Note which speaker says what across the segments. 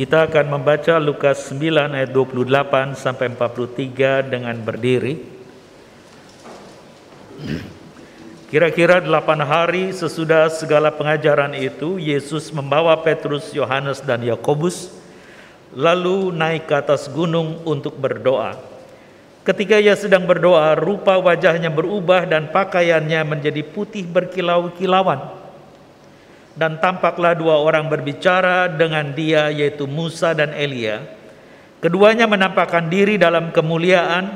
Speaker 1: Kita akan membaca Lukas 9 ayat 28 sampai 43 dengan berdiri. Kira-kira delapan hari sesudah segala pengajaran itu, Yesus membawa Petrus, Yohanes, dan Yakobus, lalu naik ke atas gunung untuk berdoa. Ketika ia sedang berdoa, rupa wajahnya berubah dan pakaiannya menjadi putih berkilau-kilauan dan tampaklah dua orang berbicara dengan dia yaitu Musa dan Elia. Keduanya menampakkan diri dalam kemuliaan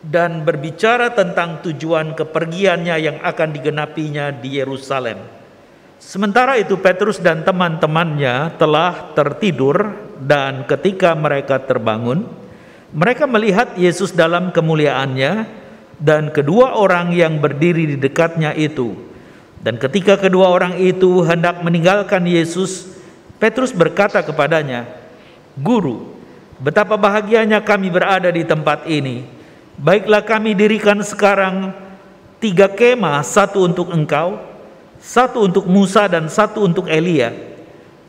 Speaker 1: dan berbicara tentang tujuan kepergiannya yang akan digenapinya di Yerusalem. Sementara itu Petrus dan teman-temannya telah tertidur dan ketika mereka terbangun, mereka melihat Yesus dalam kemuliaannya dan kedua orang yang berdiri di dekatnya itu dan ketika kedua orang itu hendak meninggalkan Yesus, Petrus berkata kepadanya, "Guru, betapa bahagianya kami berada di tempat ini. Baiklah kami dirikan sekarang tiga kemah, satu untuk engkau, satu untuk Musa dan satu untuk Elia."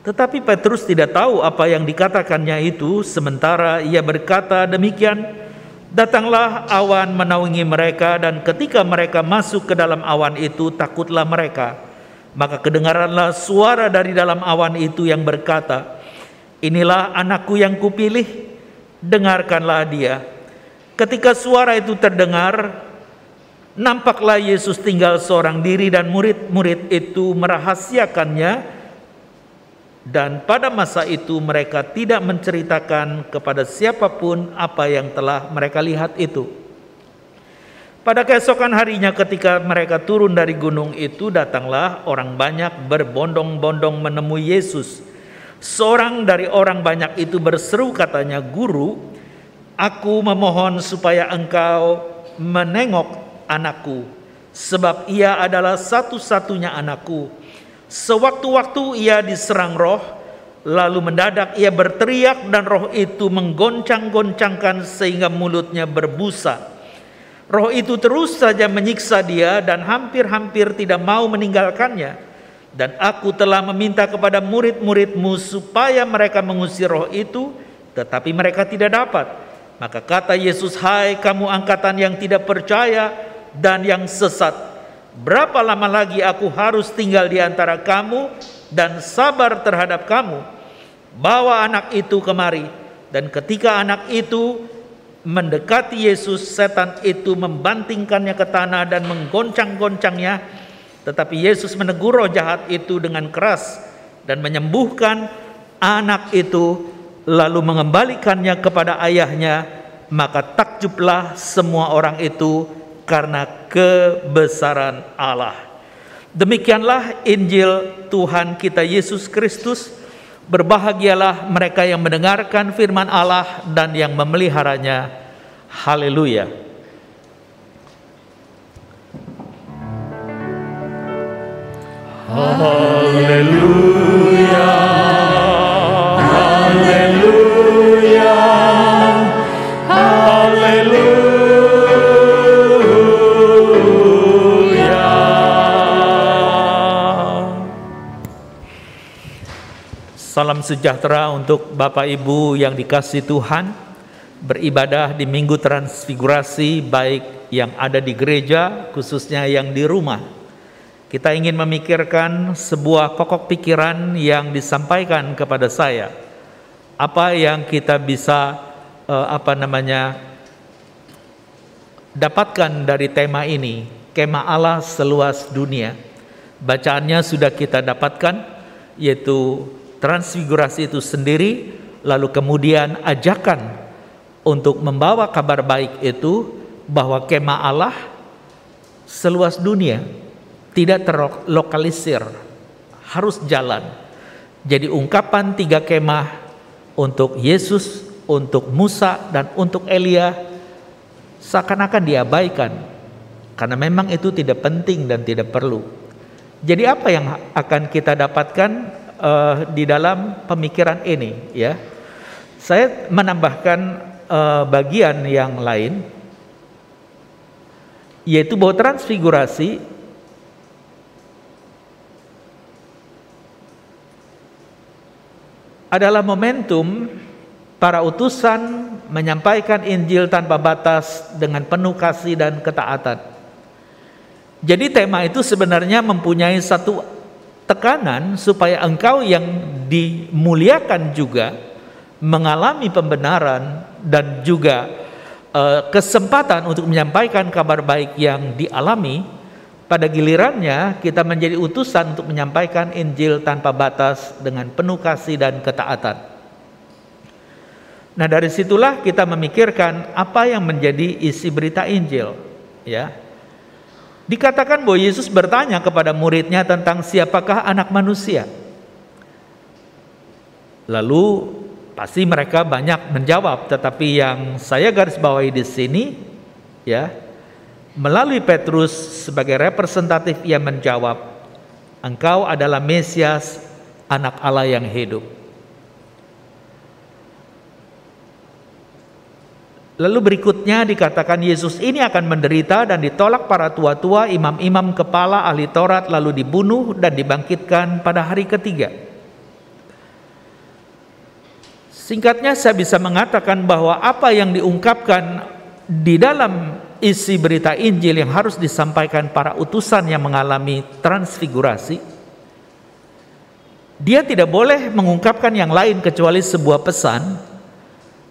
Speaker 1: Tetapi Petrus tidak tahu apa yang dikatakannya itu, sementara ia berkata demikian, Datanglah awan menaungi mereka dan ketika mereka masuk ke dalam awan itu takutlah mereka. Maka kedengaranlah suara dari dalam awan itu yang berkata, Inilah anakku yang kupilih, dengarkanlah dia. Ketika suara itu terdengar, nampaklah Yesus tinggal seorang diri dan murid-murid itu merahasiakannya dan pada masa itu mereka tidak menceritakan kepada siapa pun apa yang telah mereka lihat itu. Pada keesokan harinya ketika mereka turun dari gunung itu datanglah orang banyak berbondong-bondong menemui Yesus. Seorang dari orang banyak itu berseru katanya, "Guru, aku memohon supaya engkau menengok anakku, sebab ia adalah satu-satunya anakku." Sewaktu-waktu ia diserang roh, lalu mendadak ia berteriak dan roh itu menggoncang-goncangkan sehingga mulutnya berbusa. Roh itu terus saja menyiksa dia dan hampir-hampir tidak mau meninggalkannya. Dan aku telah meminta kepada murid-muridmu supaya mereka mengusir roh itu, tetapi mereka tidak dapat. Maka kata Yesus, hai kamu angkatan yang tidak percaya dan yang sesat, Berapa lama lagi aku harus tinggal di antara kamu dan sabar terhadap kamu? Bawa anak itu kemari. Dan ketika anak itu mendekati Yesus, setan itu membantingkannya ke tanah dan menggoncang-goncangnya. Tetapi Yesus menegur roh jahat itu dengan keras dan menyembuhkan anak itu lalu mengembalikannya kepada ayahnya. Maka takjublah semua orang itu karena kebesaran Allah. Demikianlah Injil Tuhan kita Yesus Kristus. Berbahagialah mereka yang mendengarkan firman Allah dan yang memeliharanya. Haleluya. Haleluya. Salam sejahtera untuk Bapak Ibu yang dikasih Tuhan beribadah di Minggu Transfigurasi baik yang ada di gereja khususnya yang di rumah. Kita ingin memikirkan sebuah pokok pikiran yang disampaikan kepada saya. Apa yang kita bisa uh, apa namanya dapatkan dari tema ini, kemah Allah seluas dunia. Bacaannya sudah kita dapatkan yaitu transfigurasi itu sendiri, lalu kemudian ajakan untuk membawa kabar baik itu bahwa kemah Allah seluas dunia tidak terlokalisir, harus jalan. Jadi ungkapan tiga kemah untuk Yesus, untuk Musa, dan untuk Elia seakan-akan diabaikan karena memang itu tidak penting dan tidak perlu. Jadi apa yang akan kita dapatkan uh, di dalam pemikiran ini ya. Saya menambahkan uh, bagian yang lain yaitu bahwa transfigurasi adalah momentum para utusan menyampaikan Injil tanpa batas dengan penuh kasih dan ketaatan. Jadi tema itu sebenarnya mempunyai satu tekanan supaya engkau yang dimuliakan juga mengalami pembenaran dan juga uh, kesempatan untuk menyampaikan kabar baik yang dialami pada gilirannya kita menjadi utusan untuk menyampaikan Injil tanpa batas dengan penuh kasih dan ketaatan. Nah, dari situlah kita memikirkan apa yang menjadi isi berita Injil, ya. Dikatakan bahwa Yesus bertanya kepada muridnya tentang siapakah anak manusia. Lalu pasti mereka banyak menjawab, tetapi yang saya garis bawahi di sini ya, Melalui Petrus sebagai representatif ia menjawab, Engkau adalah Mesias, anak Allah yang hidup. Lalu berikutnya dikatakan Yesus ini akan menderita dan ditolak para tua-tua, imam-imam kepala ahli Taurat lalu dibunuh dan dibangkitkan pada hari ketiga. Singkatnya saya bisa mengatakan bahwa apa yang diungkapkan di dalam isi berita Injil yang harus disampaikan para utusan yang mengalami transfigurasi, dia tidak boleh mengungkapkan yang lain kecuali sebuah pesan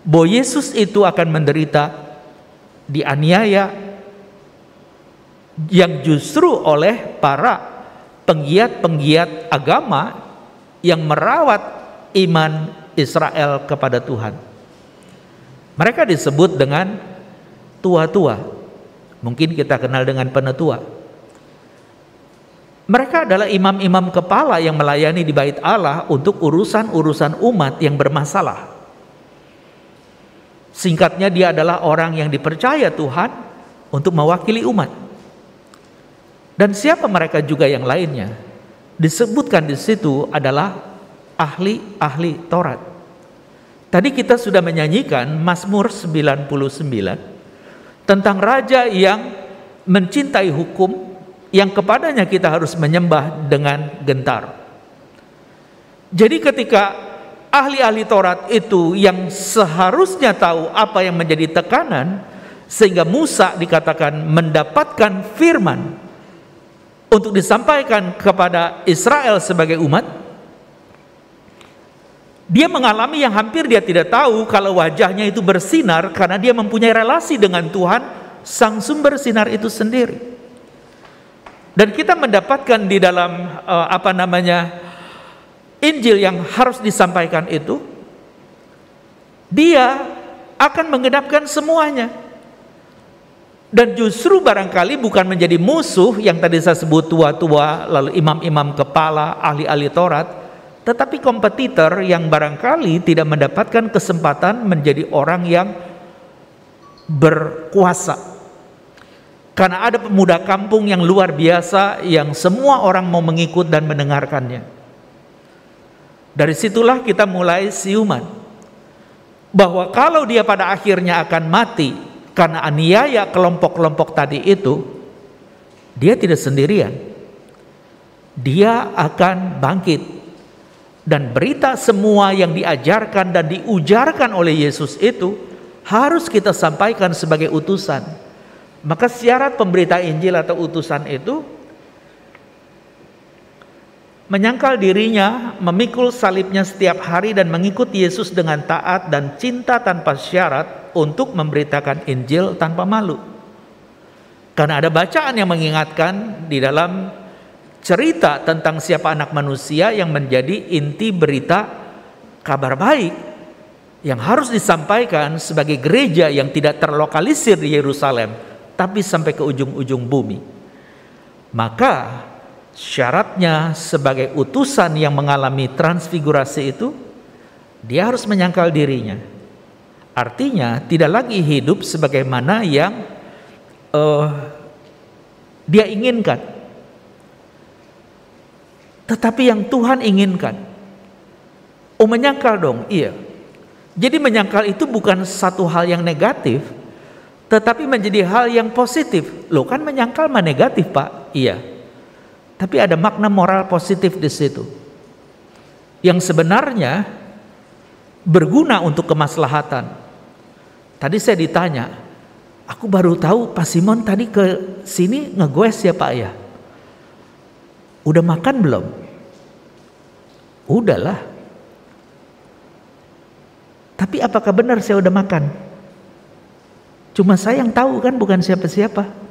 Speaker 1: bahwa Yesus itu akan menderita, dianiaya, yang justru oleh para penggiat-penggiat agama yang merawat iman Israel kepada Tuhan. Mereka disebut dengan tua-tua. Mungkin kita kenal dengan penetua. Mereka adalah imam-imam kepala yang melayani di bait Allah untuk urusan-urusan umat yang bermasalah. Singkatnya dia adalah orang yang dipercaya Tuhan untuk mewakili umat. Dan siapa mereka juga yang lainnya? Disebutkan di situ adalah ahli-ahli Taurat. Tadi kita sudah menyanyikan Mazmur 99 tentang raja yang mencintai hukum yang kepadanya kita harus menyembah dengan gentar. Jadi ketika ahli-ahli Taurat itu yang seharusnya tahu apa yang menjadi tekanan sehingga Musa dikatakan mendapatkan firman untuk disampaikan kepada Israel sebagai umat dia mengalami yang hampir dia tidak tahu kalau wajahnya itu bersinar karena dia mempunyai relasi dengan Tuhan, sang sumber sinar itu sendiri. Dan kita mendapatkan di dalam uh, apa namanya Injil yang harus disampaikan itu dia akan menggenapkan semuanya. Dan justru barangkali bukan menjadi musuh yang tadi saya sebut tua-tua, lalu imam-imam kepala, ahli-ahli Taurat, tetapi kompetitor yang barangkali tidak mendapatkan kesempatan menjadi orang yang berkuasa. Karena ada pemuda kampung yang luar biasa yang semua orang mau mengikut dan mendengarkannya. Dari situlah kita mulai siuman. Bahwa kalau dia pada akhirnya akan mati karena aniaya kelompok-kelompok tadi itu, dia tidak sendirian. Dia akan bangkit dan berita semua yang diajarkan dan diujarkan oleh Yesus itu harus kita sampaikan sebagai utusan. Maka syarat pemberita Injil atau utusan itu menyangkal dirinya, memikul salibnya setiap hari dan mengikuti Yesus dengan taat dan cinta tanpa syarat untuk memberitakan Injil tanpa malu. Karena ada bacaan yang mengingatkan di dalam cerita tentang siapa anak manusia yang menjadi inti berita kabar baik yang harus disampaikan sebagai gereja yang tidak terlokalisir di Yerusalem tapi sampai ke ujung-ujung bumi. Maka syaratnya sebagai utusan yang mengalami transfigurasi itu dia harus menyangkal dirinya. Artinya tidak lagi hidup sebagaimana yang uh, dia inginkan tetapi yang Tuhan inginkan. Oh menyangkal dong, iya. Jadi menyangkal itu bukan satu hal yang negatif, tetapi menjadi hal yang positif. Loh kan menyangkal mah negatif pak, iya. Tapi ada makna moral positif di situ. Yang sebenarnya berguna untuk kemaslahatan. Tadi saya ditanya, aku baru tahu Pak Simon tadi ke sini ngegoes ya Pak ya. Udah makan belum? Udahlah. Tapi apakah benar saya udah makan? Cuma saya yang tahu kan bukan siapa-siapa.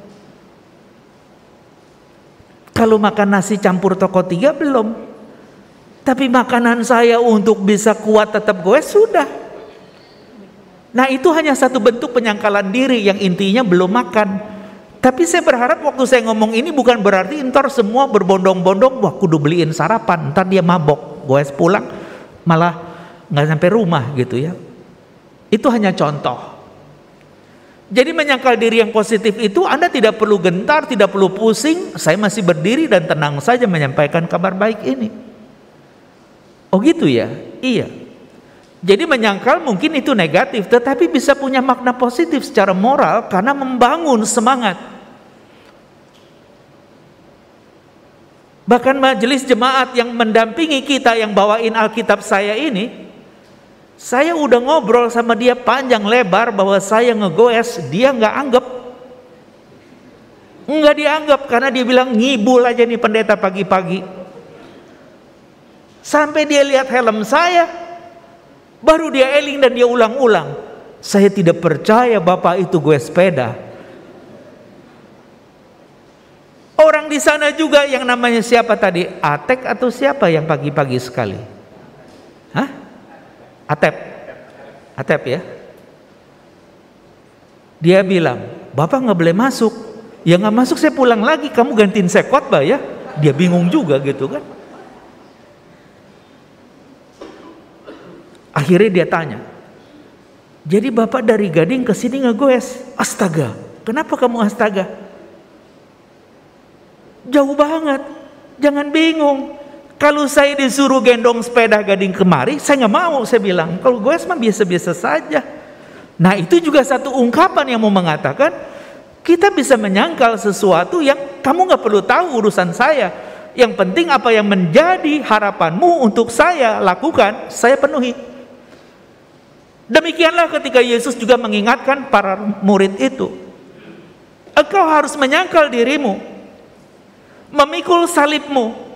Speaker 1: Kalau makan nasi campur toko tiga belum. Tapi makanan saya untuk bisa kuat tetap gue sudah. Nah itu hanya satu bentuk penyangkalan diri yang intinya belum makan. Tapi saya berharap waktu saya ngomong ini bukan berarti ntar semua berbondong-bondong, wah kudu beliin sarapan, ntar dia mabok, gue pulang malah nggak sampai rumah gitu ya. Itu hanya contoh. Jadi menyangkal diri yang positif itu Anda tidak perlu gentar, tidak perlu pusing. Saya masih berdiri dan tenang saja menyampaikan kabar baik ini. Oh gitu ya? Iya. Jadi menyangkal mungkin itu negatif, tetapi bisa punya makna positif secara moral karena membangun semangat. Bahkan majelis jemaat yang mendampingi kita yang bawain Alkitab saya ini, saya udah ngobrol sama dia panjang lebar bahwa saya ngegoes, dia nggak anggap. Nggak dianggap karena dia bilang ngibul aja nih pendeta pagi-pagi. Sampai dia lihat helm saya, baru dia eling dan dia ulang-ulang. Saya tidak percaya bapak itu gue sepeda. Orang di sana juga yang namanya siapa tadi? Atek atau siapa yang pagi-pagi sekali? Hah? Atep. Atep ya. Dia bilang, Bapak nggak boleh masuk. Ya nggak masuk saya pulang lagi, kamu gantiin saya khotbah ya. Dia bingung juga gitu kan. Akhirnya dia tanya, jadi bapak dari Gading ke sini ngegoes, astaga, kenapa kamu astaga? Jauh banget, jangan bingung. Kalau saya disuruh gendong sepeda gading kemari, saya nggak mau. Saya bilang, kalau gue mah biasa-biasa saja. Nah itu juga satu ungkapan yang mau mengatakan kita bisa menyangkal sesuatu yang kamu nggak perlu tahu urusan saya. Yang penting apa yang menjadi harapanmu untuk saya lakukan, saya penuhi. Demikianlah ketika Yesus juga mengingatkan para murid itu. Engkau harus menyangkal dirimu, memikul salibmu,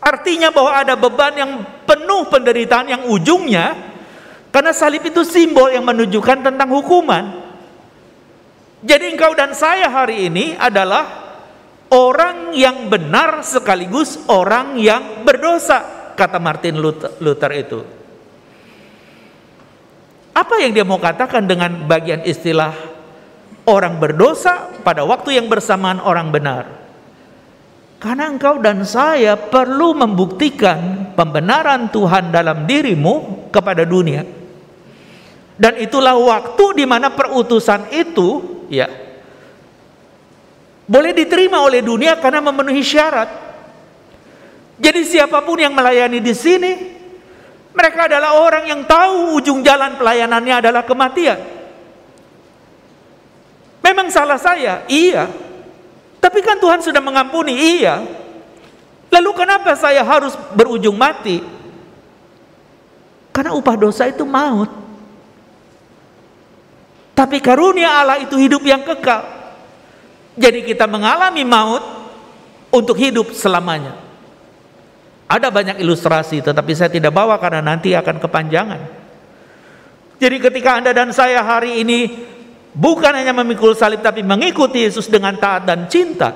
Speaker 1: Artinya bahwa ada beban yang penuh penderitaan yang ujungnya karena salib itu simbol yang menunjukkan tentang hukuman. Jadi engkau dan saya hari ini adalah orang yang benar sekaligus orang yang berdosa, kata Martin Luther, itu. Apa yang dia mau katakan dengan bagian istilah orang berdosa pada waktu yang bersamaan orang benar? Karena engkau dan saya perlu membuktikan pembenaran Tuhan dalam dirimu kepada dunia. Dan itulah waktu di mana perutusan itu ya boleh diterima oleh dunia karena memenuhi syarat. Jadi siapa pun yang melayani di sini mereka adalah orang yang tahu ujung jalan pelayanannya adalah kematian. Memang salah saya, iya, tapi kan Tuhan sudah mengampuni, iya. Lalu kenapa saya harus berujung mati? Karena upah dosa itu maut. Tapi karunia Allah itu hidup yang kekal. Jadi kita mengalami maut untuk hidup selamanya. Ada banyak ilustrasi tetapi saya tidak bawa karena nanti akan kepanjangan. Jadi ketika Anda dan saya hari ini bukan hanya memikul salib tapi mengikuti Yesus dengan taat dan cinta,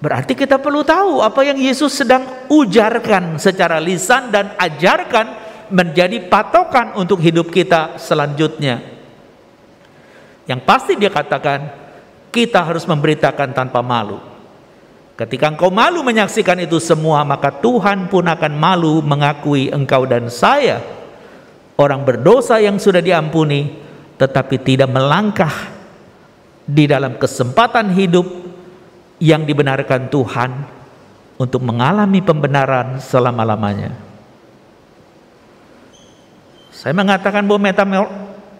Speaker 1: berarti kita perlu tahu apa yang Yesus sedang ujarkan secara lisan dan ajarkan menjadi patokan untuk hidup kita selanjutnya. Yang pasti dia katakan, kita harus memberitakan tanpa malu. Ketika engkau malu menyaksikan itu semua, maka Tuhan pun akan malu mengakui engkau dan saya, orang berdosa yang sudah diampuni, tetapi tidak melangkah di dalam kesempatan hidup yang dibenarkan Tuhan untuk mengalami pembenaran selama-lamanya. Saya mengatakan bahwa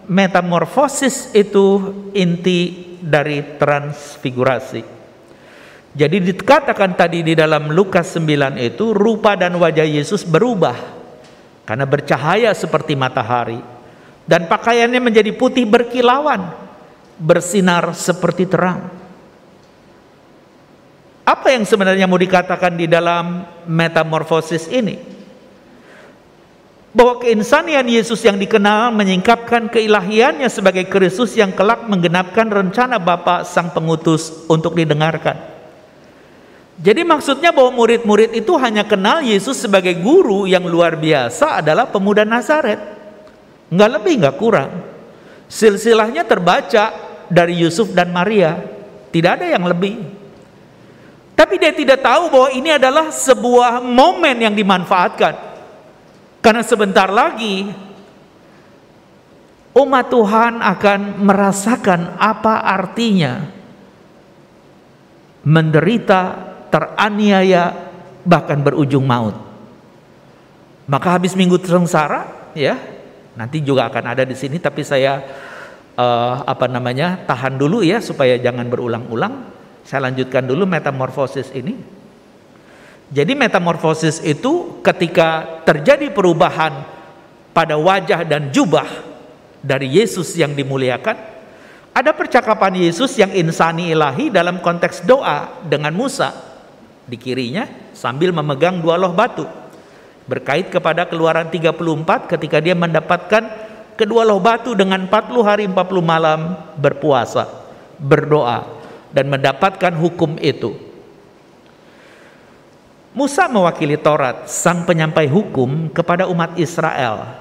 Speaker 1: metamorfosis itu inti dari transfigurasi. Jadi dikatakan tadi di dalam Lukas 9 itu rupa dan wajah Yesus berubah karena bercahaya seperti matahari dan pakaiannya menjadi putih berkilauan, bersinar seperti terang. Apa yang sebenarnya mau dikatakan di dalam metamorfosis ini? Bahwa keinsanian Yesus yang dikenal menyingkapkan keilahiannya sebagai Kristus yang kelak menggenapkan rencana Bapa Sang Pengutus untuk didengarkan. Jadi maksudnya bahwa murid-murid itu hanya kenal Yesus sebagai guru yang luar biasa adalah pemuda Nazaret. Nggak lebih, nggak kurang. Silsilahnya terbaca dari Yusuf dan Maria. Tidak ada yang lebih. Tapi dia tidak tahu bahwa ini adalah sebuah momen yang dimanfaatkan. Karena sebentar lagi umat Tuhan akan merasakan apa artinya menderita, teraniaya, bahkan berujung maut. Maka habis minggu sengsara, ya, nanti juga akan ada di sini. Tapi saya uh, apa namanya tahan dulu ya supaya jangan berulang-ulang. Saya lanjutkan dulu metamorfosis ini. Jadi metamorfosis itu ketika terjadi perubahan pada wajah dan jubah dari Yesus yang dimuliakan, ada percakapan Yesus yang insani ilahi dalam konteks doa dengan Musa di kirinya sambil memegang dua loh batu. Berkait kepada keluaran 34 ketika dia mendapatkan kedua loh batu dengan 40 hari 40 malam berpuasa, berdoa dan mendapatkan hukum itu. Musa mewakili Taurat, sang penyampai hukum kepada umat Israel,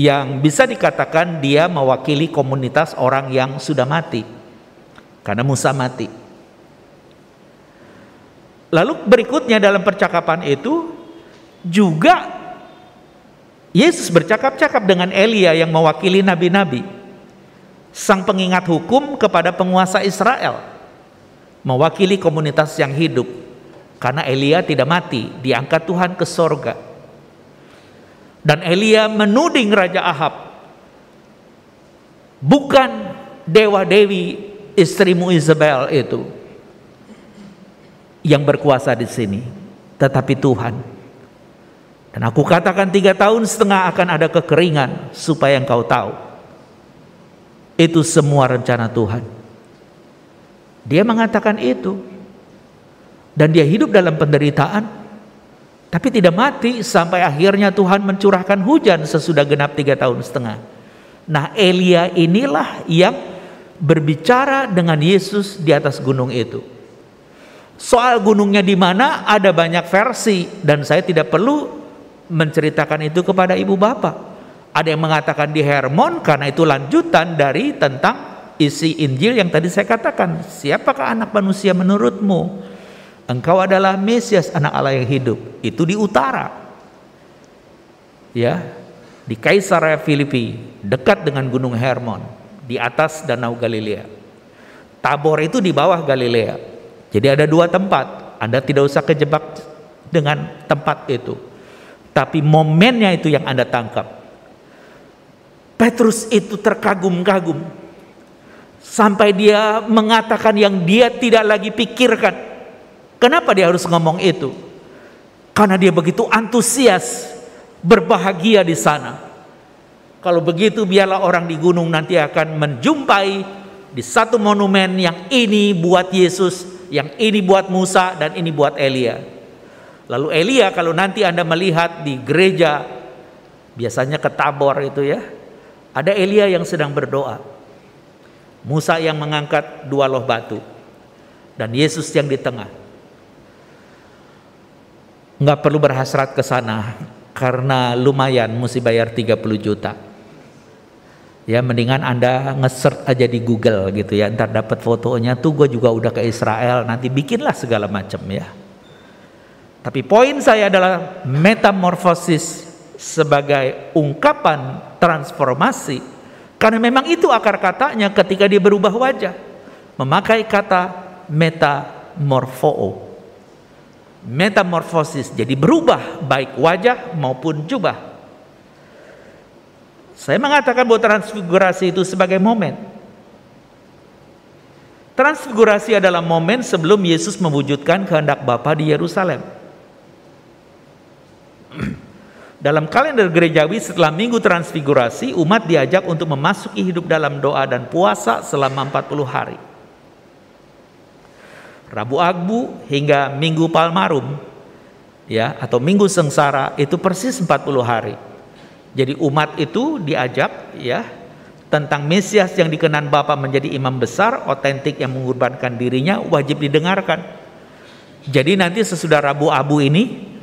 Speaker 1: yang bisa dikatakan dia mewakili komunitas orang yang sudah mati, karena Musa mati. Lalu berikutnya dalam percakapan itu juga Yesus bercakap-cakap dengan Elia yang mewakili nabi-nabi, sang pengingat hukum kepada penguasa Israel. Mewakili komunitas yang hidup. Karena Elia tidak mati diangkat Tuhan ke sorga. Dan Elia menuding Raja Ahab. Bukan dewa dewi istrimu Isabel itu yang berkuasa di sini tetapi Tuhan dan aku katakan tiga tahun setengah akan ada kekeringan supaya engkau tahu itu semua rencana Tuhan dia mengatakan itu. Dan dia hidup dalam penderitaan. Tapi tidak mati sampai akhirnya Tuhan mencurahkan hujan sesudah genap tiga tahun setengah. Nah Elia inilah yang berbicara dengan Yesus di atas gunung itu. Soal gunungnya di mana ada banyak versi dan saya tidak perlu menceritakan itu kepada ibu bapak. Ada yang mengatakan di Hermon karena itu lanjutan dari tentang isi Injil yang tadi saya katakan, siapakah anak manusia menurutmu? Engkau adalah Mesias anak Allah yang hidup. Itu di utara. Ya, di Kaisarea Filipi, dekat dengan Gunung Hermon, di atas Danau Galilea. Tabor itu di bawah Galilea. Jadi ada dua tempat. Anda tidak usah kejebak dengan tempat itu. Tapi momennya itu yang Anda tangkap. Petrus itu terkagum-kagum sampai dia mengatakan yang dia tidak lagi pikirkan. Kenapa dia harus ngomong itu? Karena dia begitu antusias, berbahagia di sana. Kalau begitu biarlah orang di gunung nanti akan menjumpai di satu monumen yang ini buat Yesus, yang ini buat Musa dan ini buat Elia. Lalu Elia kalau nanti Anda melihat di gereja biasanya ke Tabor itu ya, ada Elia yang sedang berdoa. Musa yang mengangkat dua loh batu dan Yesus yang di tengah. Nggak perlu berhasrat ke sana karena lumayan mesti bayar 30 juta. Ya mendingan Anda nge-search aja di Google gitu ya, ntar dapat fotonya tuh gue juga udah ke Israel, nanti bikinlah segala macam ya. Tapi poin saya adalah metamorfosis sebagai ungkapan transformasi karena memang itu akar katanya ketika dia berubah wajah. Memakai kata metamorfoo. Metamorfosis, jadi berubah baik wajah maupun jubah. Saya mengatakan bahwa transfigurasi itu sebagai momen. Transfigurasi adalah momen sebelum Yesus mewujudkan kehendak Bapa di Yerusalem. Dalam kalender gerejawi setelah minggu transfigurasi, umat diajak untuk memasuki hidup dalam doa dan puasa selama 40 hari. Rabu Agbu hingga Minggu Palmarum ya atau Minggu Sengsara itu persis 40 hari. Jadi umat itu diajak ya tentang Mesias yang dikenan Bapa menjadi imam besar, otentik yang mengorbankan dirinya wajib didengarkan. Jadi nanti sesudah Rabu Abu ini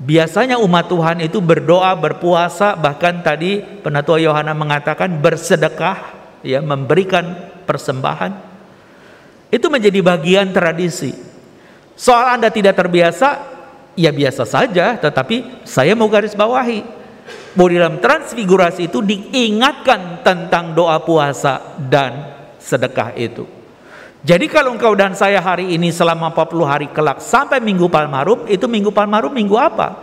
Speaker 1: Biasanya umat Tuhan itu berdoa, berpuasa, bahkan tadi penatua Yohana mengatakan bersedekah, ya, memberikan persembahan. Itu menjadi bagian tradisi. Soal Anda tidak terbiasa, ya biasa saja, tetapi saya mau garis bawahi bahwa dalam transfigurasi itu diingatkan tentang doa puasa dan sedekah itu. Jadi kalau engkau dan saya hari ini selama 40 hari kelak sampai Minggu Palmarum, itu Minggu Palmarum minggu apa?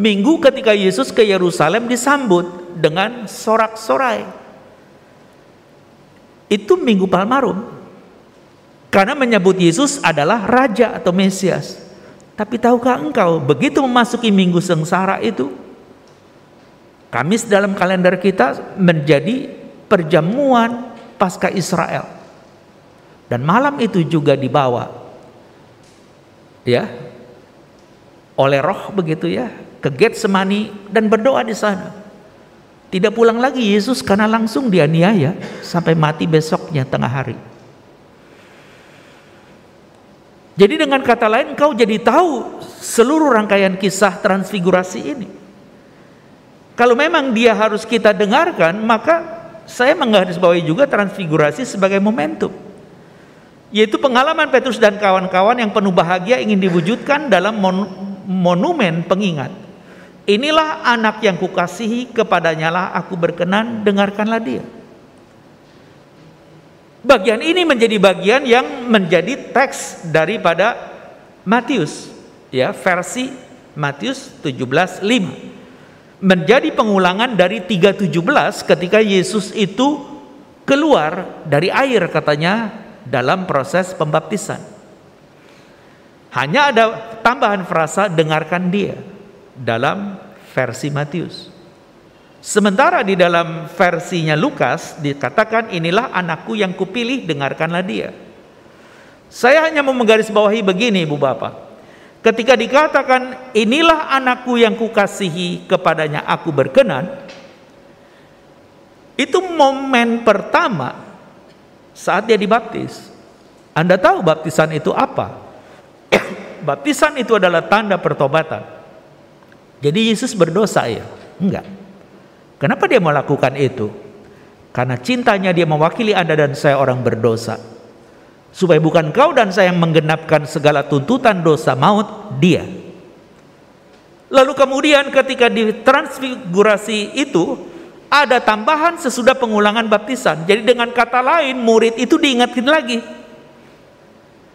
Speaker 1: Minggu ketika Yesus ke Yerusalem disambut dengan sorak-sorai. Itu Minggu Palmarum. Karena menyebut Yesus adalah Raja atau Mesias. Tapi tahukah engkau begitu memasuki Minggu Sengsara itu, Kamis dalam kalender kita menjadi perjamuan Pasca Israel dan malam itu juga dibawa ya oleh roh begitu ya ke Getsemani dan berdoa di sana. Tidak pulang lagi Yesus karena langsung dianiaya sampai mati besoknya tengah hari. Jadi dengan kata lain kau jadi tahu seluruh rangkaian kisah transfigurasi ini. Kalau memang dia harus kita dengarkan, maka saya menggarisbawahi juga transfigurasi sebagai momentum yaitu pengalaman Petrus dan kawan-kawan yang penuh bahagia ingin diwujudkan dalam mon monumen pengingat. Inilah anak yang kukasihi, kepadanya lah aku berkenan, dengarkanlah dia. Bagian ini menjadi bagian yang menjadi teks daripada Matius, ya versi Matius 17:5. Menjadi pengulangan dari 3:17 ketika Yesus itu keluar dari air katanya dalam proses pembaptisan. Hanya ada tambahan frasa dengarkan dia dalam versi Matius. Sementara di dalam versinya Lukas dikatakan inilah anakku yang kupilih dengarkanlah dia. Saya hanya mau menggarisbawahi begini Ibu Bapak. Ketika dikatakan inilah anakku yang kukasihi kepadanya aku berkenan. Itu momen pertama saat dia dibaptis. Anda tahu baptisan itu apa? baptisan itu adalah tanda pertobatan. Jadi Yesus berdosa ya? Enggak. Kenapa dia melakukan itu? Karena cintanya dia mewakili Anda dan saya orang berdosa. Supaya bukan kau dan saya yang menggenapkan segala tuntutan dosa maut, dia. Lalu kemudian ketika ditransfigurasi itu, ada tambahan sesudah pengulangan baptisan. Jadi dengan kata lain murid itu diingatkan lagi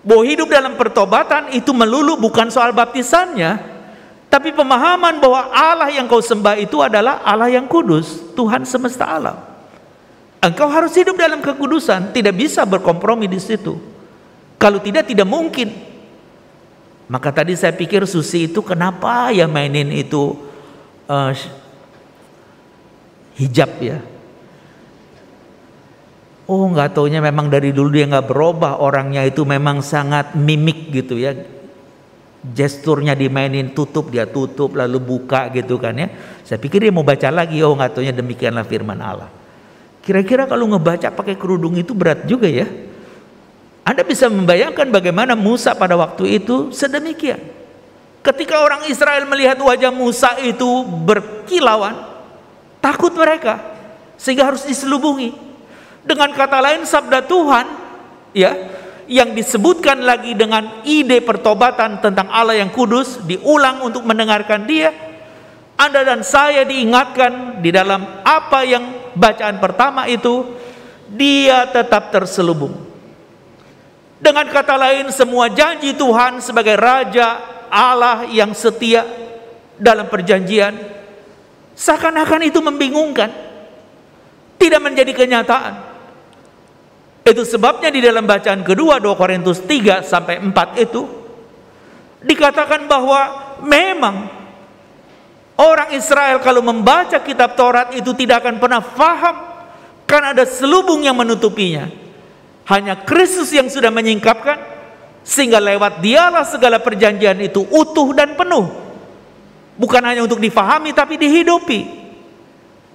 Speaker 1: bahwa hidup dalam pertobatan itu melulu bukan soal baptisannya, tapi pemahaman bahwa Allah yang kau sembah itu adalah Allah yang kudus, Tuhan semesta alam. Engkau harus hidup dalam kekudusan, tidak bisa berkompromi di situ. Kalau tidak tidak mungkin. Maka tadi saya pikir Susi itu kenapa ya mainin itu uh, hijab ya. Oh nggak taunya memang dari dulu dia nggak berubah orangnya itu memang sangat mimik gitu ya. Gesturnya dimainin tutup dia tutup lalu buka gitu kan ya. Saya pikir dia mau baca lagi oh nggak taunya demikianlah firman Allah. Kira-kira kalau ngebaca pakai kerudung itu berat juga ya. Anda bisa membayangkan bagaimana Musa pada waktu itu sedemikian. Ketika orang Israel melihat wajah Musa itu berkilauan, Takut mereka sehingga harus diselubungi. Dengan kata lain sabda Tuhan ya yang disebutkan lagi dengan ide pertobatan tentang Allah yang kudus diulang untuk mendengarkan dia. Anda dan saya diingatkan di dalam apa yang bacaan pertama itu dia tetap terselubung. Dengan kata lain semua janji Tuhan sebagai raja Allah yang setia dalam perjanjian Seakan-akan itu membingungkan. Tidak menjadi kenyataan. Itu sebabnya di dalam bacaan kedua 2 Korintus 3 sampai 4 itu dikatakan bahwa memang Orang Israel kalau membaca kitab Taurat itu tidak akan pernah faham karena ada selubung yang menutupinya. Hanya Kristus yang sudah menyingkapkan sehingga lewat dialah segala perjanjian itu utuh dan penuh. Bukan hanya untuk difahami tapi dihidupi.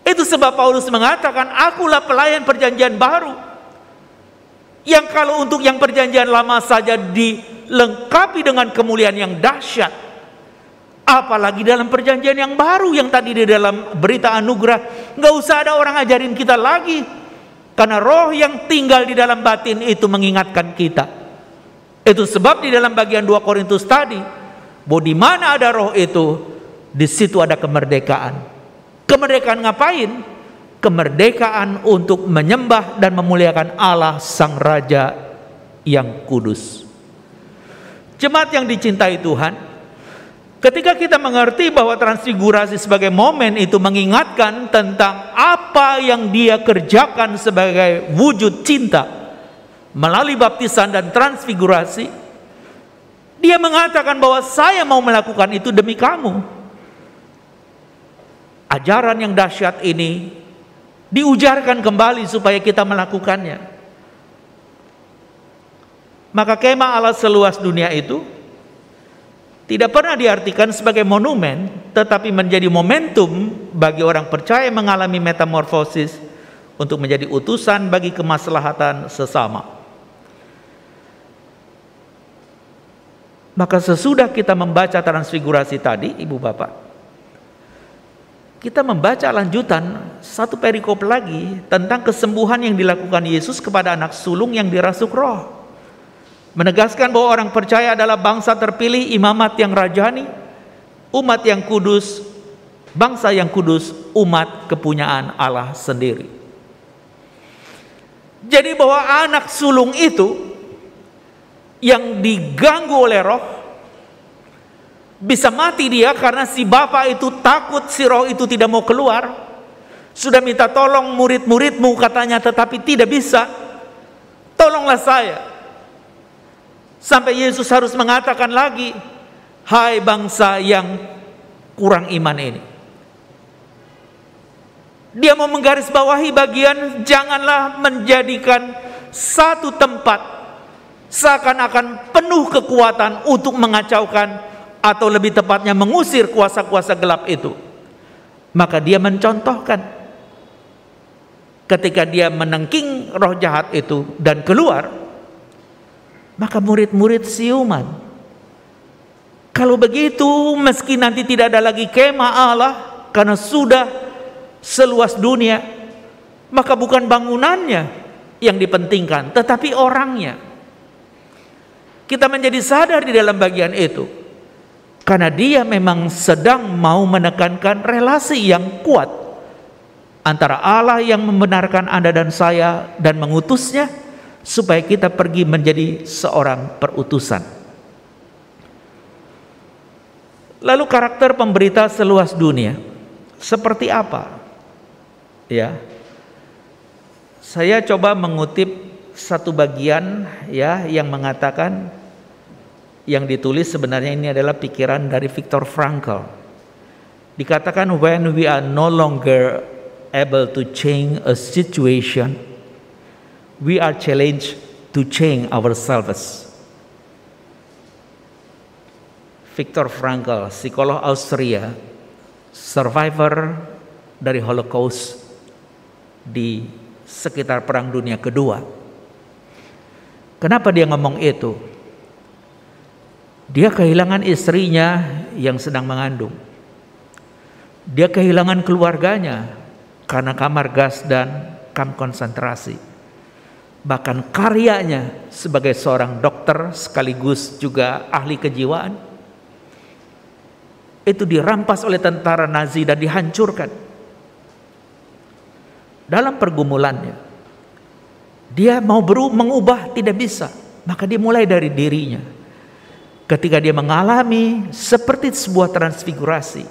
Speaker 1: Itu sebab Paulus mengatakan, akulah pelayan perjanjian baru. Yang kalau untuk yang perjanjian lama saja dilengkapi dengan kemuliaan yang dahsyat. Apalagi dalam perjanjian yang baru yang tadi di dalam berita anugerah. Nggak usah ada orang ajarin kita lagi. Karena roh yang tinggal di dalam batin itu mengingatkan kita. Itu sebab di dalam bagian 2 Korintus tadi. Bahwa mana ada roh itu, di situ ada kemerdekaan. Kemerdekaan ngapain? Kemerdekaan untuk menyembah dan memuliakan Allah Sang Raja yang kudus. Jemaat yang dicintai Tuhan, ketika kita mengerti bahwa transfigurasi sebagai momen itu mengingatkan tentang apa yang dia kerjakan sebagai wujud cinta melalui baptisan dan transfigurasi, dia mengatakan bahwa saya mau melakukan itu demi kamu. Ajaran yang dahsyat ini diujarkan kembali supaya kita melakukannya. Maka kemah Allah seluas dunia itu tidak pernah diartikan sebagai monumen, tetapi menjadi momentum bagi orang percaya mengalami metamorfosis untuk menjadi utusan bagi kemaslahatan sesama. Maka sesudah kita membaca transfigurasi tadi, Ibu Bapak, kita membaca lanjutan satu perikop lagi tentang kesembuhan yang dilakukan Yesus kepada anak sulung yang dirasuk roh. Menegaskan bahwa orang percaya adalah bangsa terpilih, imamat yang rajani, umat yang kudus, bangsa yang kudus, umat kepunyaan Allah sendiri. Jadi bahwa anak sulung itu yang diganggu oleh roh bisa mati dia karena si bapak itu takut si roh itu tidak mau keluar. Sudah minta tolong murid-muridmu katanya tetapi tidak bisa. Tolonglah saya. Sampai Yesus harus mengatakan lagi, "Hai bangsa yang kurang iman ini." Dia mau menggarisbawahi bagian janganlah menjadikan satu tempat seakan-akan penuh kekuatan untuk mengacaukan atau lebih tepatnya mengusir kuasa-kuasa gelap itu. Maka dia mencontohkan ketika dia menengking roh jahat itu dan keluar, maka murid-murid siuman. Kalau begitu, meski nanti tidak ada lagi kemah Allah karena sudah seluas dunia, maka bukan bangunannya yang dipentingkan, tetapi orangnya. Kita menjadi sadar di dalam bagian itu karena dia memang sedang mau menekankan relasi yang kuat antara Allah yang membenarkan Anda dan saya dan mengutusnya supaya kita pergi menjadi seorang perutusan. Lalu karakter pemberita seluas dunia seperti apa? Ya. Saya coba mengutip satu bagian ya yang mengatakan yang ditulis sebenarnya ini adalah pikiran dari Viktor Frankl. Dikatakan when we are no longer able to change a situation, we are challenged to change ourselves. Viktor Frankl, psikolog Austria, survivor dari Holocaust di sekitar Perang Dunia Kedua. Kenapa dia ngomong itu? Dia kehilangan istrinya yang sedang mengandung. Dia kehilangan keluarganya karena kamar gas dan kamp konsentrasi. Bahkan karyanya sebagai seorang dokter sekaligus juga ahli kejiwaan itu dirampas oleh tentara Nazi dan dihancurkan. Dalam pergumulannya, dia mau beru mengubah tidak bisa, maka dia mulai dari dirinya ketika dia mengalami seperti sebuah transfigurasi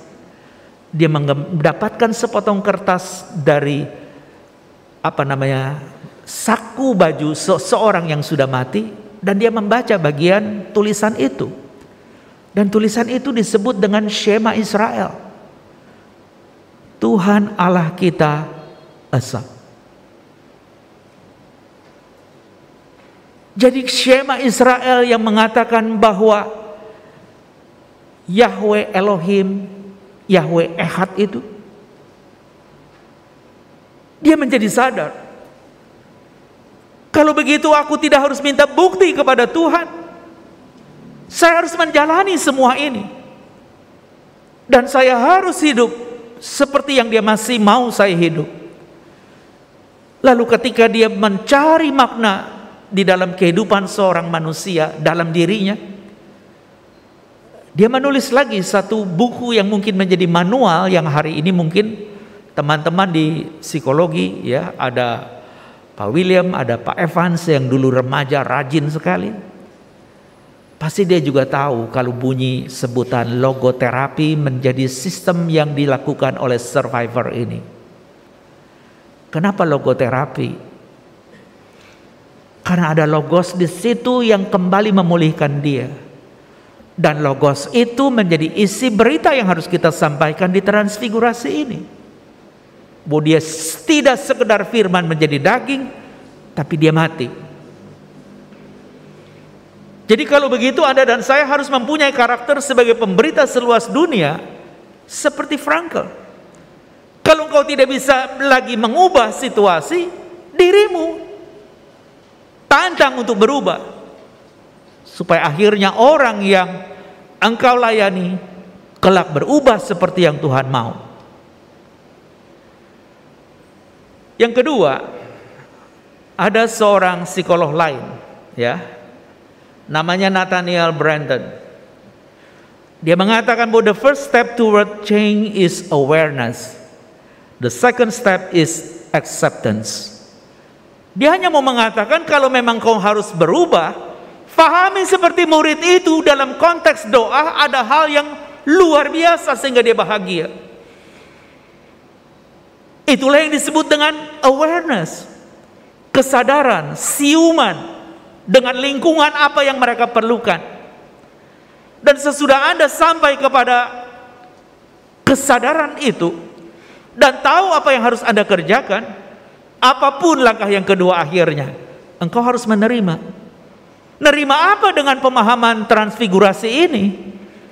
Speaker 1: dia mendapatkan sepotong kertas dari apa namanya saku baju seseorang yang sudah mati dan dia membaca bagian tulisan itu dan tulisan itu disebut dengan Shema Israel Tuhan Allah kita esa. Jadi Shema Israel yang mengatakan bahwa Yahweh Elohim, Yahweh Ehad itu dia menjadi sadar. Kalau begitu aku tidak harus minta bukti kepada Tuhan. Saya harus menjalani semua ini. Dan saya harus hidup seperti yang dia masih mau saya hidup. Lalu ketika dia mencari makna di dalam kehidupan seorang manusia dalam dirinya, dia menulis lagi satu buku yang mungkin menjadi manual yang hari ini mungkin teman-teman di psikologi ya ada Pak William, ada Pak Evans yang dulu remaja rajin sekali. Pasti dia juga tahu kalau bunyi sebutan logoterapi menjadi sistem yang dilakukan oleh survivor ini. Kenapa logoterapi? Karena ada logos di situ yang kembali memulihkan dia. Dan logos itu menjadi isi berita yang harus kita sampaikan di transfigurasi ini bahwa dia tidak sekedar firman menjadi daging, tapi dia mati. Jadi kalau begitu Anda dan saya harus mempunyai karakter sebagai pemberita seluas dunia seperti Frankel. Kalau engkau tidak bisa lagi mengubah situasi, dirimu tantang untuk berubah. Supaya akhirnya orang yang engkau layani kelak berubah seperti yang Tuhan mau. Yang kedua, ada seorang psikolog lain, ya, namanya Nathaniel Brandon. Dia mengatakan bahwa the first step toward change is awareness. The second step is acceptance. Dia hanya mau mengatakan kalau memang kau harus berubah, fahami seperti murid itu dalam konteks doa ada hal yang luar biasa sehingga dia bahagia. Itulah yang disebut dengan awareness, kesadaran, siuman dengan lingkungan apa yang mereka perlukan. Dan sesudah Anda sampai kepada kesadaran itu dan tahu apa yang harus Anda kerjakan, apa pun langkah yang kedua akhirnya, engkau harus menerima. Nerima apa dengan pemahaman transfigurasi ini?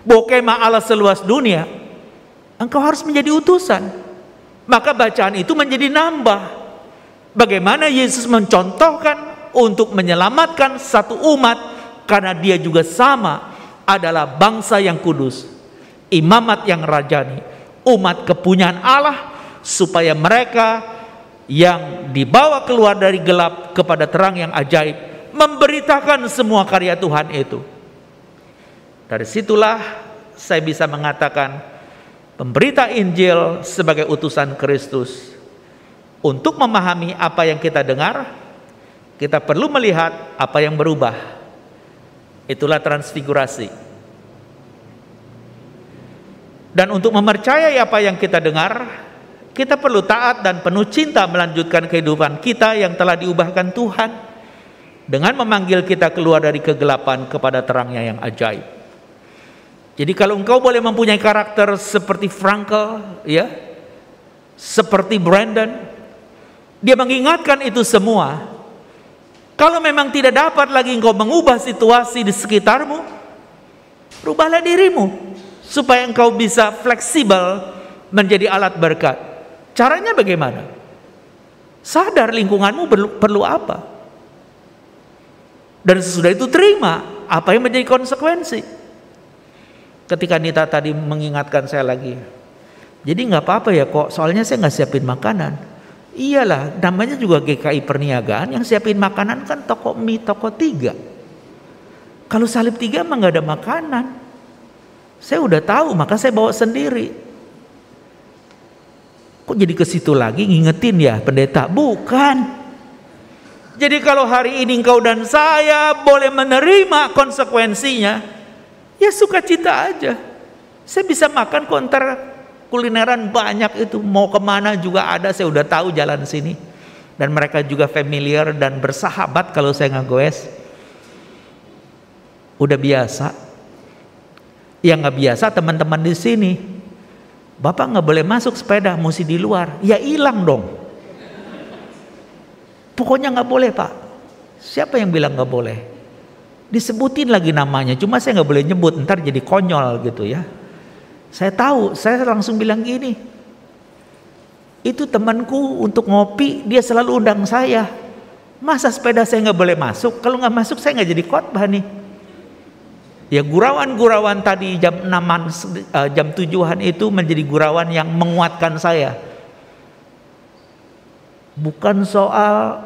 Speaker 1: Bokema Allah seluas dunia. Engkau harus menjadi utusan maka bacaan itu menjadi nambah. Bagaimana Yesus mencontohkan untuk menyelamatkan satu umat karena dia juga sama adalah bangsa yang kudus, imamat yang rajani, umat kepunyaan Allah supaya mereka yang dibawa keluar dari gelap kepada terang yang ajaib memberitakan semua karya Tuhan itu. Dari situlah saya bisa mengatakan pemberita Injil sebagai utusan Kristus. Untuk memahami apa yang kita dengar, kita perlu melihat apa yang berubah. Itulah transfigurasi. Dan untuk mempercayai apa yang kita dengar, kita perlu taat dan penuh cinta melanjutkan kehidupan kita yang telah diubahkan Tuhan dengan memanggil kita keluar dari kegelapan kepada terangnya yang ajaib. Jadi kalau engkau boleh mempunyai karakter seperti Frankel, ya, seperti Brandon, dia mengingatkan itu semua. Kalau memang tidak dapat lagi engkau mengubah situasi di sekitarmu, rubahlah dirimu supaya engkau bisa fleksibel menjadi alat berkat. Caranya bagaimana? Sadar lingkunganmu perlu, perlu apa. Dan sesudah itu terima apa yang menjadi konsekuensi ketika Nita tadi mengingatkan saya lagi. Jadi nggak apa-apa ya kok, soalnya saya nggak siapin makanan. Iyalah, namanya juga GKI Perniagaan yang siapin makanan kan toko mie, toko tiga. Kalau salib tiga emang nggak ada makanan. Saya udah tahu, maka saya bawa sendiri. Kok jadi ke situ lagi ngingetin ya pendeta? Bukan. Jadi kalau hari ini engkau dan saya boleh menerima konsekuensinya, Ya sukacita aja. Saya bisa makan konter kulineran banyak itu. Mau ke mana juga ada, saya udah tahu jalan sini. Dan mereka juga familiar dan bersahabat kalau saya ngagoes. Udah biasa. Yang nggak biasa teman-teman di sini. Bapak nggak boleh masuk sepeda, mesti di luar. Ya hilang dong. Pokoknya nggak boleh pak. Siapa yang bilang nggak boleh? Disebutin lagi namanya, cuma saya nggak boleh nyebut, ntar jadi konyol gitu ya. Saya tahu, saya langsung bilang gini. Itu temanku untuk ngopi, dia selalu undang saya. Masa sepeda saya nggak boleh masuk? Kalau nggak masuk saya nggak jadi khotbah nih. Ya gurawan-gurawan tadi jam 6 uh, jam tujuan itu menjadi gurawan yang menguatkan saya. Bukan soal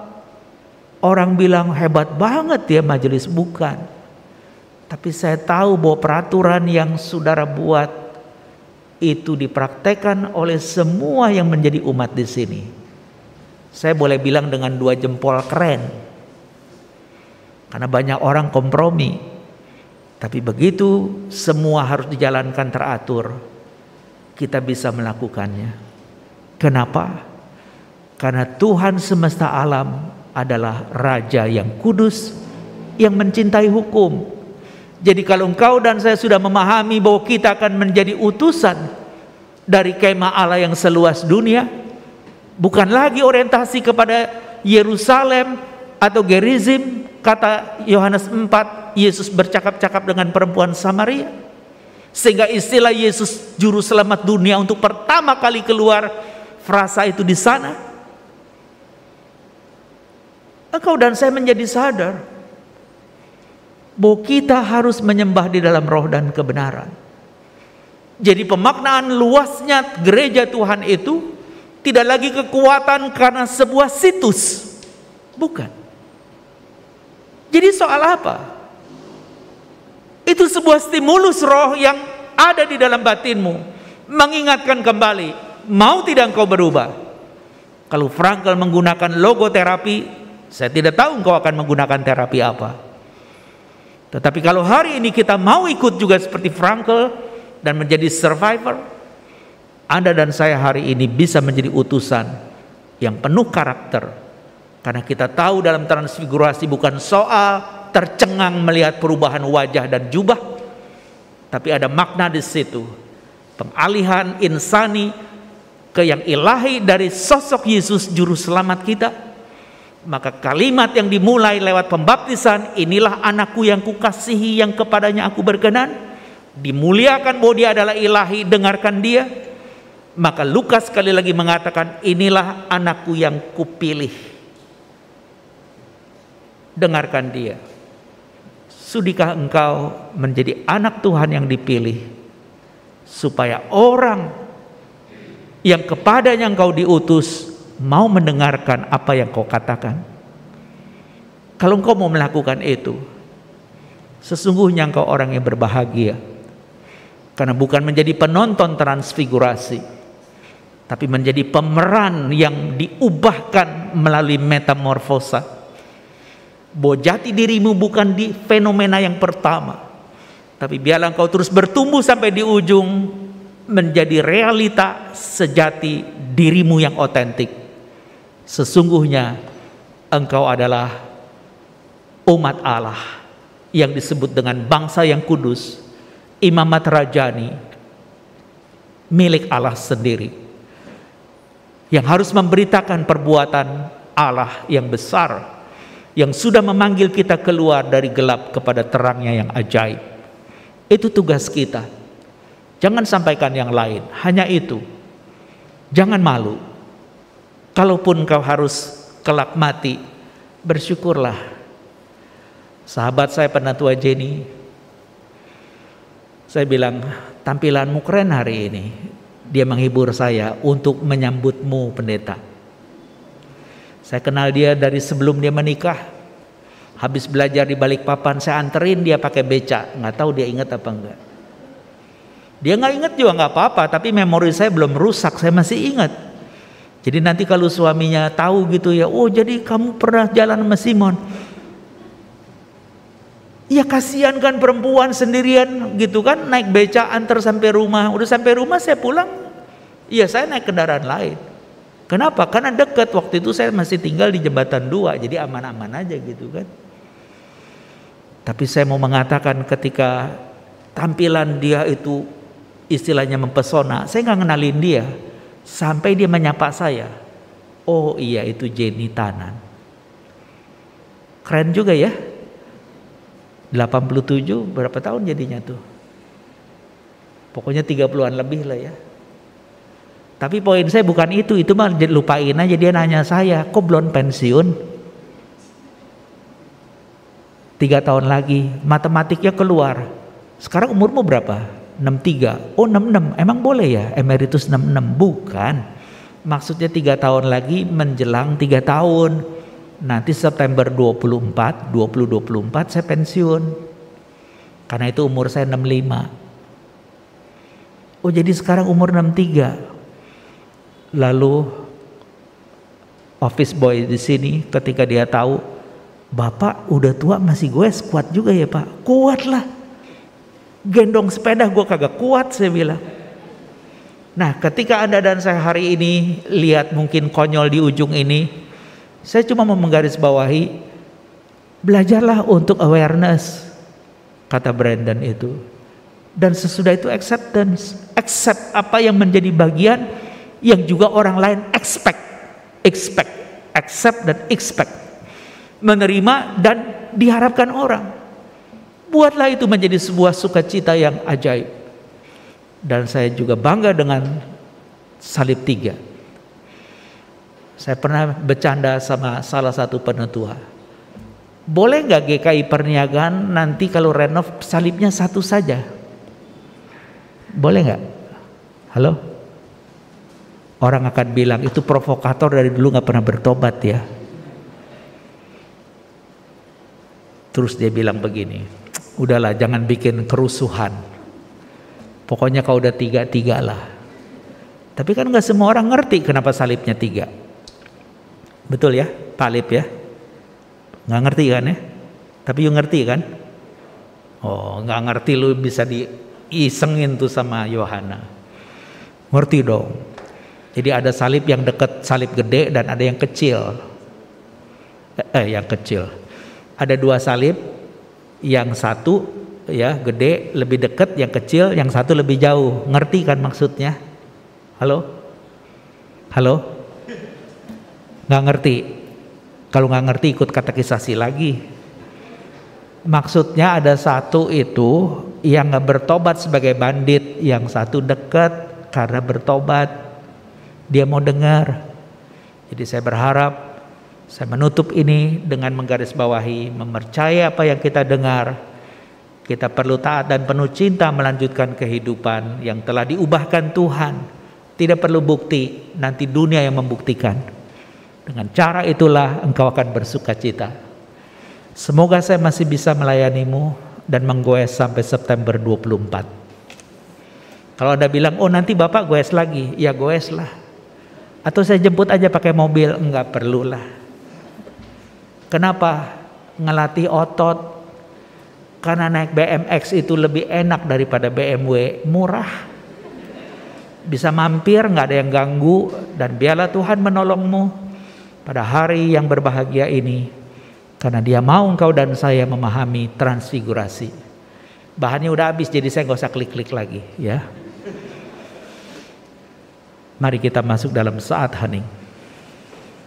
Speaker 1: orang bilang hebat banget ya majelis bukan. Tapi saya tahu bahwa peraturan yang saudara buat itu dipraktekkan oleh semua yang menjadi umat di sini. Saya boleh bilang dengan dua jempol keren. Karena banyak orang kompromi tapi begitu semua harus dijalankan teratur, kita bisa melakukannya. Kenapa? Karena Tuhan semesta alam adalah Raja yang kudus, yang mencintai hukum. Jadi kalau engkau dan saya sudah memahami bahwa kita akan menjadi utusan dari kemah Allah yang seluas dunia, bukan lagi orientasi kepada Yerusalem atau Gerizim, kata Yohanes 4 Yesus bercakap-cakap dengan perempuan Samaria. Sehingga istilah Yesus juru selamat dunia untuk pertama kali keluar frasa itu di sana. Engkau dan saya menjadi sadar bahwa kita harus menyembah di dalam roh dan kebenaran. Jadi pemaknaan luasnya gereja Tuhan itu tidak lagi kekuatan karena sebuah situs. Bukan. Jadi soal apa? Itu sebuah stimulus roh yang ada di dalam batinmu. Mengingatkan kembali, mau tidak engkau berubah? Kalau Frankel menggunakan logoterapi, saya tidak tahu engkau akan menggunakan terapi apa. Tetapi kalau hari ini kita mau ikut juga seperti Frankel dan menjadi survivor, Anda dan saya hari ini bisa menjadi utusan yang penuh karakter. Karena kita tahu dalam transfigurasi bukan soal tercengang melihat perubahan wajah dan jubah, tapi ada makna di situ. Pengalihan insani ke yang ilahi dari sosok Yesus juru selamat kita. Maka kalimat yang dimulai lewat pembaptisan, inilah anakku yang kukasihi yang kepadanya aku berkenan. Dimuliakan bahwa dia adalah ilahi, dengarkan dia. Maka Lukas sekali lagi mengatakan, inilah anakku yang kupilih. Dengarkan dia. Sudikah engkau menjadi anak Tuhan yang dipilih supaya orang yang kepadanya engkau diutus mau mendengarkan apa yang kau katakan? Kalau engkau mau melakukan itu, sesungguhnya engkau orang yang berbahagia. Karena bukan menjadi penonton transfigurasi, tapi menjadi pemeran yang diubahkan melalui metamorfosa bahwa jati dirimu bukan di fenomena yang pertama. Tapi biarlah engkau terus bertumbuh sampai di ujung menjadi realita sejati dirimu yang otentik. Sesungguhnya engkau adalah umat Allah yang disebut dengan bangsa yang kudus, imamat rajani, milik Allah sendiri. Yang harus memberitakan perbuatan Allah yang besar yang sudah memanggil kita keluar dari gelap kepada terangnya yang ajaib. Itu tugas kita. Jangan sampaikan yang lain, hanya itu. Jangan malu. Kalaupun kau harus kelak mati, bersyukurlah. Sahabat saya penatua Jenny, saya bilang, tampilanmu keren hari ini. Dia menghibur saya untuk menyambutmu pendeta saya kenal dia dari sebelum dia menikah. Habis belajar di balik papan, saya anterin dia pakai beca. Nggak tahu dia ingat apa enggak. Dia nggak ingat juga nggak apa-apa, tapi memori saya belum rusak, saya masih ingat. Jadi nanti kalau suaminya tahu gitu ya, oh jadi kamu pernah jalan sama Simon. Ya kasihan kan perempuan sendirian gitu kan naik beca antar sampai rumah. Udah sampai rumah saya pulang. Iya saya naik kendaraan lain. Kenapa? Karena dekat waktu itu saya masih tinggal di jembatan dua, jadi aman-aman aja gitu kan. Tapi saya mau mengatakan ketika tampilan dia itu istilahnya mempesona. Saya nggak kenalin dia sampai dia menyapa saya. Oh iya itu Jenny Tanan. Keren juga ya. 87 berapa tahun jadinya tuh? Pokoknya 30-an lebih lah ya. Tapi poin saya bukan itu, itu mah lupain aja dia nanya saya, kok belum pensiun? Tiga tahun lagi, matematiknya keluar. Sekarang umurmu berapa? 63. Oh 66, emang boleh ya emeritus 66? Bukan. Maksudnya tiga tahun lagi menjelang tiga tahun. Nanti September 24, 2024 saya pensiun. Karena itu umur saya 65. Oh jadi sekarang umur 63 Lalu office boy di sini ketika dia tahu Bapak udah tua masih gue kuat juga ya Pak. Kuat lah. Gendong sepeda gue kagak kuat saya bilang. Nah ketika Anda dan saya hari ini lihat mungkin konyol di ujung ini. Saya cuma mau menggarisbawahi. Belajarlah untuk awareness. Kata Brandon itu. Dan sesudah itu acceptance. Accept apa yang menjadi bagian yang juga orang lain expect, expect, accept dan expect, menerima dan diharapkan orang. Buatlah itu menjadi sebuah sukacita yang ajaib. Dan saya juga bangga dengan salib tiga. Saya pernah bercanda sama salah satu penetua. Boleh nggak GKI Perniagaan nanti kalau renov salibnya satu saja? Boleh nggak? Halo? Orang akan bilang itu provokator dari dulu nggak pernah bertobat ya. Terus dia bilang begini, udahlah jangan bikin kerusuhan. Pokoknya kau udah tiga tiga lah. Tapi kan nggak semua orang ngerti kenapa salibnya tiga. Betul ya, talib ya. Nggak ngerti kan ya? Tapi you ngerti kan? Oh, nggak ngerti lu bisa diisengin tuh sama Yohana. Ngerti dong. Jadi ada salib yang dekat, salib gede dan ada yang kecil. Eh, eh, yang kecil. Ada dua salib, yang satu ya gede lebih dekat, yang kecil, yang satu lebih jauh. Ngerti kan maksudnya? Halo? Halo? Nggak ngerti? Kalau nggak ngerti ikut katekisasi lagi. Maksudnya ada satu itu yang bertobat sebagai bandit, yang satu dekat karena bertobat dia mau dengar. Jadi saya berharap saya menutup ini dengan menggarisbawahi, mempercayai apa yang kita dengar. Kita perlu taat dan penuh cinta melanjutkan kehidupan yang telah diubahkan Tuhan. Tidak perlu bukti, nanti dunia yang membuktikan. Dengan cara itulah engkau akan bersuka cita. Semoga saya masih bisa melayanimu dan menggoes sampai September 24. Kalau Anda bilang, oh nanti Bapak goes lagi, ya goes lah. Atau saya jemput aja pakai mobil, enggak perlulah. Kenapa? Ngelatih otot. Karena naik BMX itu lebih enak daripada BMW, murah. Bisa mampir, nggak ada yang ganggu dan biarlah Tuhan menolongmu pada hari yang berbahagia ini. Karena dia mau engkau dan saya memahami transfigurasi. Bahannya udah habis jadi saya nggak usah klik-klik lagi ya. Mari kita masuk dalam saat hening.